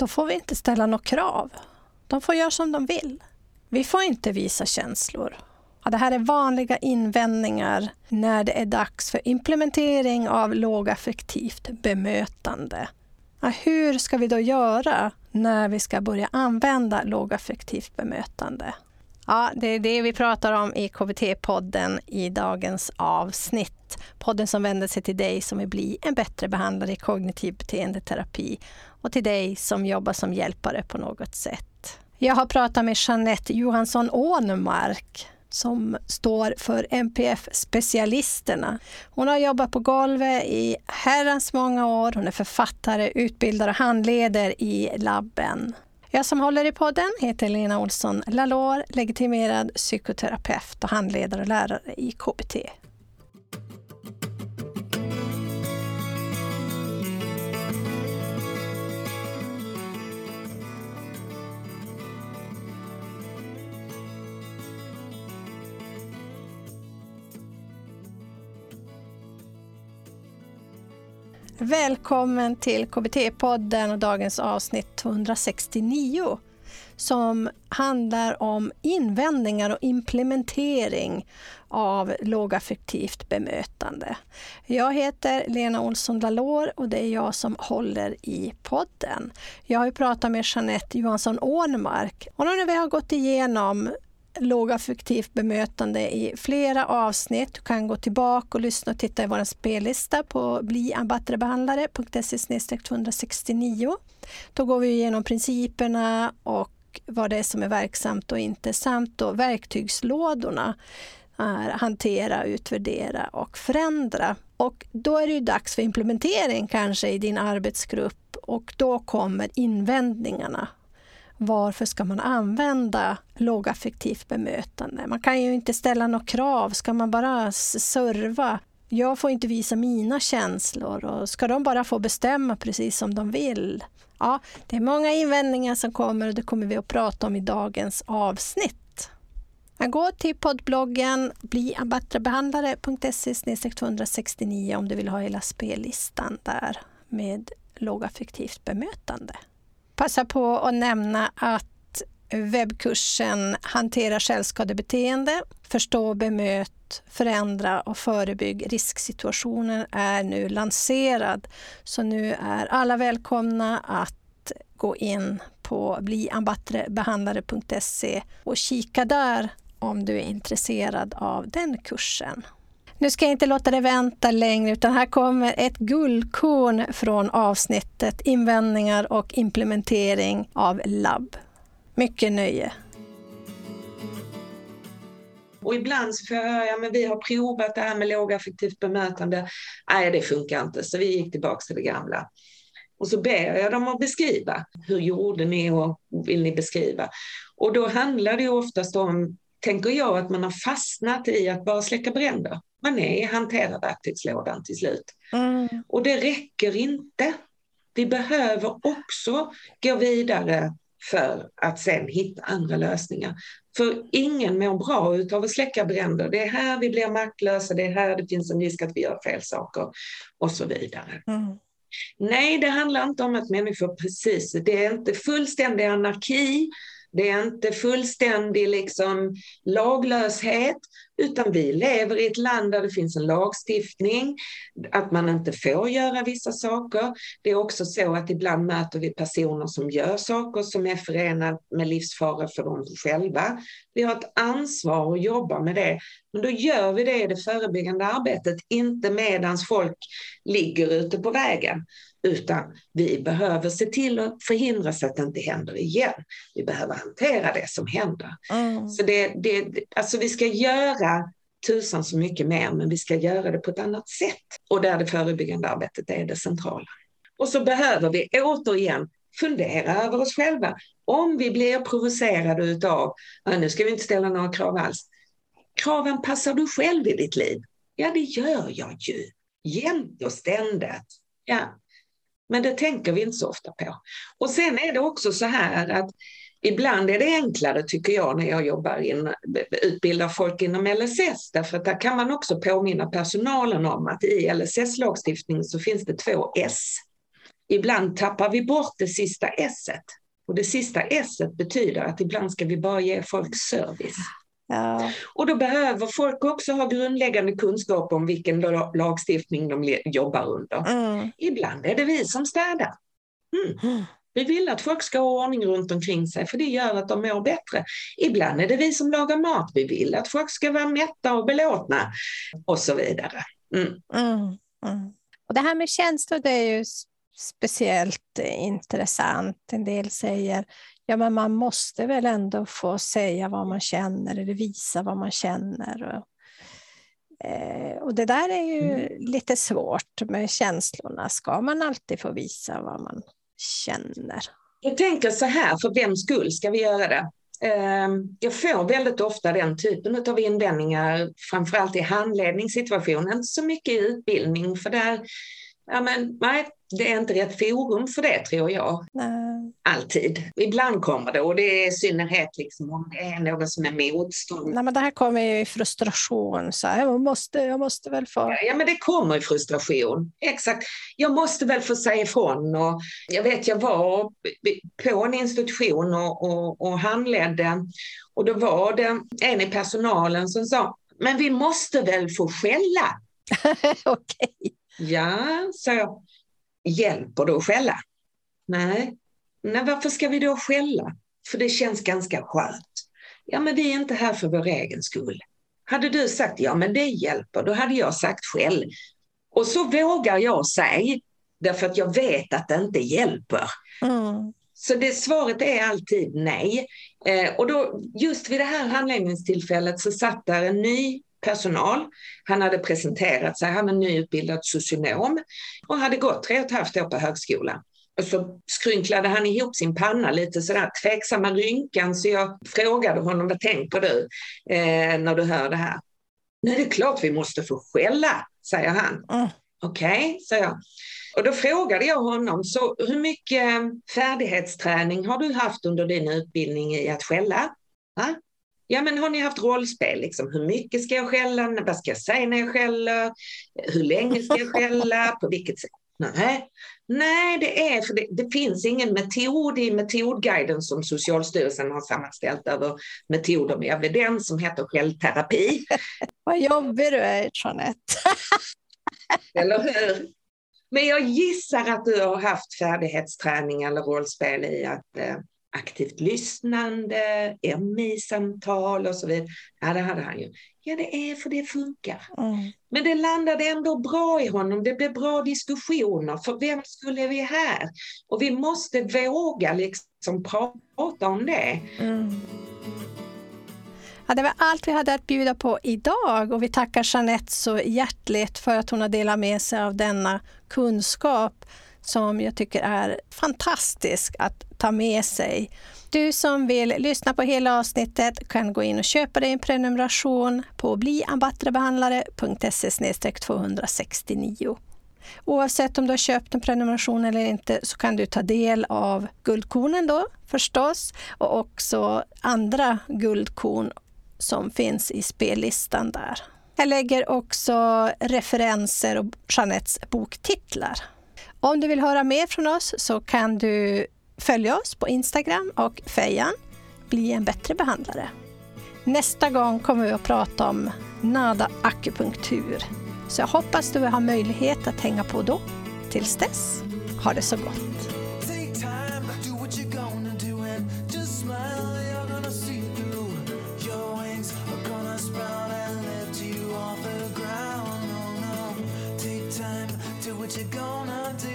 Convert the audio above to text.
då får vi inte ställa några krav. De får göra som de vill. Vi får inte visa känslor. Ja, det här är vanliga invändningar när det är dags för implementering av lågaffektivt bemötande. Ja, hur ska vi då göra när vi ska börja använda lågaffektivt bemötande? Ja, det är det vi pratar om i KBT-podden i dagens avsnitt. Podden som vänder sig till dig som vill bli en bättre behandlare i kognitiv beteendeterapi och till dig som jobbar som hjälpare på något sätt. Jag har pratat med Jeanette Johansson Ånemark som står för MPF-specialisterna. Hon har jobbat på golvet i herrans många år. Hon är författare, utbildare och handleder i labben. Jag som håller i podden heter Lena Olsson Lalor, legitimerad psykoterapeut och handledare och lärare i KBT. Välkommen till KBT-podden och dagens avsnitt 169 som handlar om invändningar och implementering av lågaffektivt bemötande. Jag heter Lena Olsson Dalor och det är jag som håller i podden. Jag har pratat med Jeanette Johansson Ånmark och nu när vi har gått igenom lågaffektivt bemötande i flera avsnitt. Du kan gå tillbaka och lyssna och titta i vår spellista på bliambattrebehandlare.se 269. Då går vi igenom principerna och vad det är som är verksamt och inte samt och verktygslådorna är hantera, utvärdera och förändra. Och då är det ju dags för implementering kanske i din arbetsgrupp och då kommer invändningarna varför ska man använda lågaffektivt bemötande? Man kan ju inte ställa några krav. Ska man bara serva? Jag får inte visa mina känslor och ska de bara få bestämma precis som de vill? Ja, det är många invändningar som kommer och det kommer vi att prata om i dagens avsnitt. Gå till poddbloggen bliabattrebehandlare.se 269 om du vill ha hela spellistan där med lågaffektivt bemötande passa på att nämna att webbkursen Hantera självskadebeteende, förstå, bemöt, förändra och förebygg risksituationer är nu lanserad. Så nu är alla välkomna att gå in på bliambattrebehandlare.se och kika där om du är intresserad av den kursen. Nu ska jag inte låta det vänta längre utan här kommer ett guldkorn från avsnittet Invändningar och implementering av labb. Mycket nöje. Och ibland så får jag höra, ja men vi har provat det här med lågaffektivt bemötande. Nej, det funkar inte, så vi gick tillbaka till det gamla. Och så ber jag dem att beskriva. Hur gjorde ni och vill ni beskriva? Och då handlar det ju oftast om, tänker jag, att man har fastnat i att bara släcka bränder man är i hanterarverktygslådan till slut. Mm. Och det räcker inte. Vi behöver också gå vidare för att sen hitta andra lösningar. För ingen mår bra av att släcka bränder. Det är här vi blir maktlösa, det är här det finns en risk att vi gör fel saker och så vidare. Mm. Nej, det handlar inte om att människor precis, det är inte fullständig anarki, det är inte fullständig liksom, laglöshet, utan vi lever i ett land där det finns en lagstiftning, att man inte får göra vissa saker. Det är också så att ibland möter vi personer som gör saker som är förenade med livsfara för dem själva. Vi har ett ansvar att jobba med det, men då gör vi det i det förebyggande arbetet, inte medans folk ligger ute på vägen. Utan vi behöver se till att förhindra så att det inte händer igen. Vi behöver hantera det som händer. Mm. Så det, det, alltså vi ska göra tusan så mycket mer, men vi ska göra det på ett annat sätt. Och där det förebyggande arbetet är det centrala. Och så behöver vi återigen fundera över oss själva. Om vi blir provocerade utav, nu ska vi inte ställa några krav alls. Kraven passar du själv i ditt liv? Ja, det gör jag ju. Jämt och ständigt. Ja, men det tänker vi inte så ofta på. Och sen är det också så här att ibland är det enklare tycker jag när jag jobbar in, utbildar folk inom LSS därför att där kan man också påminna personalen om att i LSS-lagstiftningen så finns det två S. ibland tappar vi bort det sista esset. Och det sista esset betyder att ibland ska vi bara ge folk service. Ja. Och då behöver folk också ha grundläggande kunskap om vilken lagstiftning de jobbar under. Mm. Ibland är det vi som städar. Mm. Vi vill att folk ska ha ordning runt omkring sig för det gör att de mår bättre. Ibland är det vi som lagar mat. Vi vill att folk ska vara mätta och belåtna och så vidare. Mm. Mm. Mm. Och det här med känslor det är ju speciellt intressant. En del säger ja men man måste väl ändå få säga vad man känner eller visa vad man känner. Och, eh, och det där är ju mm. lite svårt med känslorna. Ska man alltid få visa vad man känner? Jag tänker så här, för vems skull ska vi göra det? Ehm, jag får väldigt ofta den typen av invändningar, framförallt i handledningssituationen, så mycket i utbildning, för där, ja men nej, det är inte rätt forum för det tror jag. Nej. Alltid. Ibland kommer det och det är i synnerhet liksom om det är någon som är motståndare. Nej, men det här kommer ju i frustration. Så här, jag, måste, jag måste väl få... Ja, men det kommer i frustration. Exakt. Jag måste väl få säga ifrån. Och jag vet, jag var på en institution och, och, och handledde och då var det en i personalen som sa, men vi måste väl få skälla? Okej. Ja, sa jag. Hjälper det att skälla? Nej. Nej, varför ska vi då skälla? För det känns ganska skönt. Ja, men vi är inte här för vår egen skull. Hade du sagt ja, men det hjälper, då hade jag sagt skäll. Och så vågar jag säga, därför att jag vet att det inte hjälper. Mm. Så det svaret är alltid nej. Eh, och då, just vid det här handläggningstillfället så satt där en ny personal. Han hade presenterat sig, han är nyutbildad socionom och hade gått tre och ett halvt år på högskolan. Och så skrynklade han ihop sin panna lite sådär tveksamma rynkan så jag frågade honom, vad tänker du eh, när du hör det här? Det är klart vi måste få skälla, säger han. Mm. Okej, okay, säger jag. Och då frågade jag honom, så hur mycket färdighetsträning har du haft under din utbildning i att skälla? Va? Ja, men har ni haft rollspel? Liksom, hur mycket ska jag skälla? Vad ska jag säga när jag skäller? Hur länge ska jag skälla? På vilket sätt? Nej, Nej det är för det, det, finns ingen metod i metodguiden som Socialstyrelsen har sammanställt över metoder med evidens som heter självterapi. Vad jobbig du är, Jeanette. Eller hur? Men jag gissar att du har haft färdighetsträning eller rollspel i att eh, aktivt lyssnande, MI-samtal och så vidare. Ja, det hade han ju. Ja, det är för det funkar. Mm. Men det landade ändå bra i honom. Det blev bra diskussioner. För vem skulle vi här? Och vi måste våga liksom prata om det. Mm. Ja, det var allt vi hade att bjuda på idag och vi tackar Jeanette så hjärtligt för att hon har delat med sig av denna kunskap som jag tycker är fantastisk att ta med sig. Du som vill lyssna på hela avsnittet kan gå in och köpa dig en prenumeration på bliambattrebehandlare.se 269. Oavsett om du har köpt en prenumeration eller inte så kan du ta del av guldkornen då förstås och också andra guldkorn som finns i spellistan där. Jag lägger också referenser och Jeanettes boktitlar. Om du vill höra mer från oss så kan du följa oss på Instagram och Fejan, bli en bättre behandlare. Nästa gång kommer vi att prata om nada akupunktur. Så jag hoppas du har möjlighet att hänga på då. Tills dess, ha det så gott. what you gonna do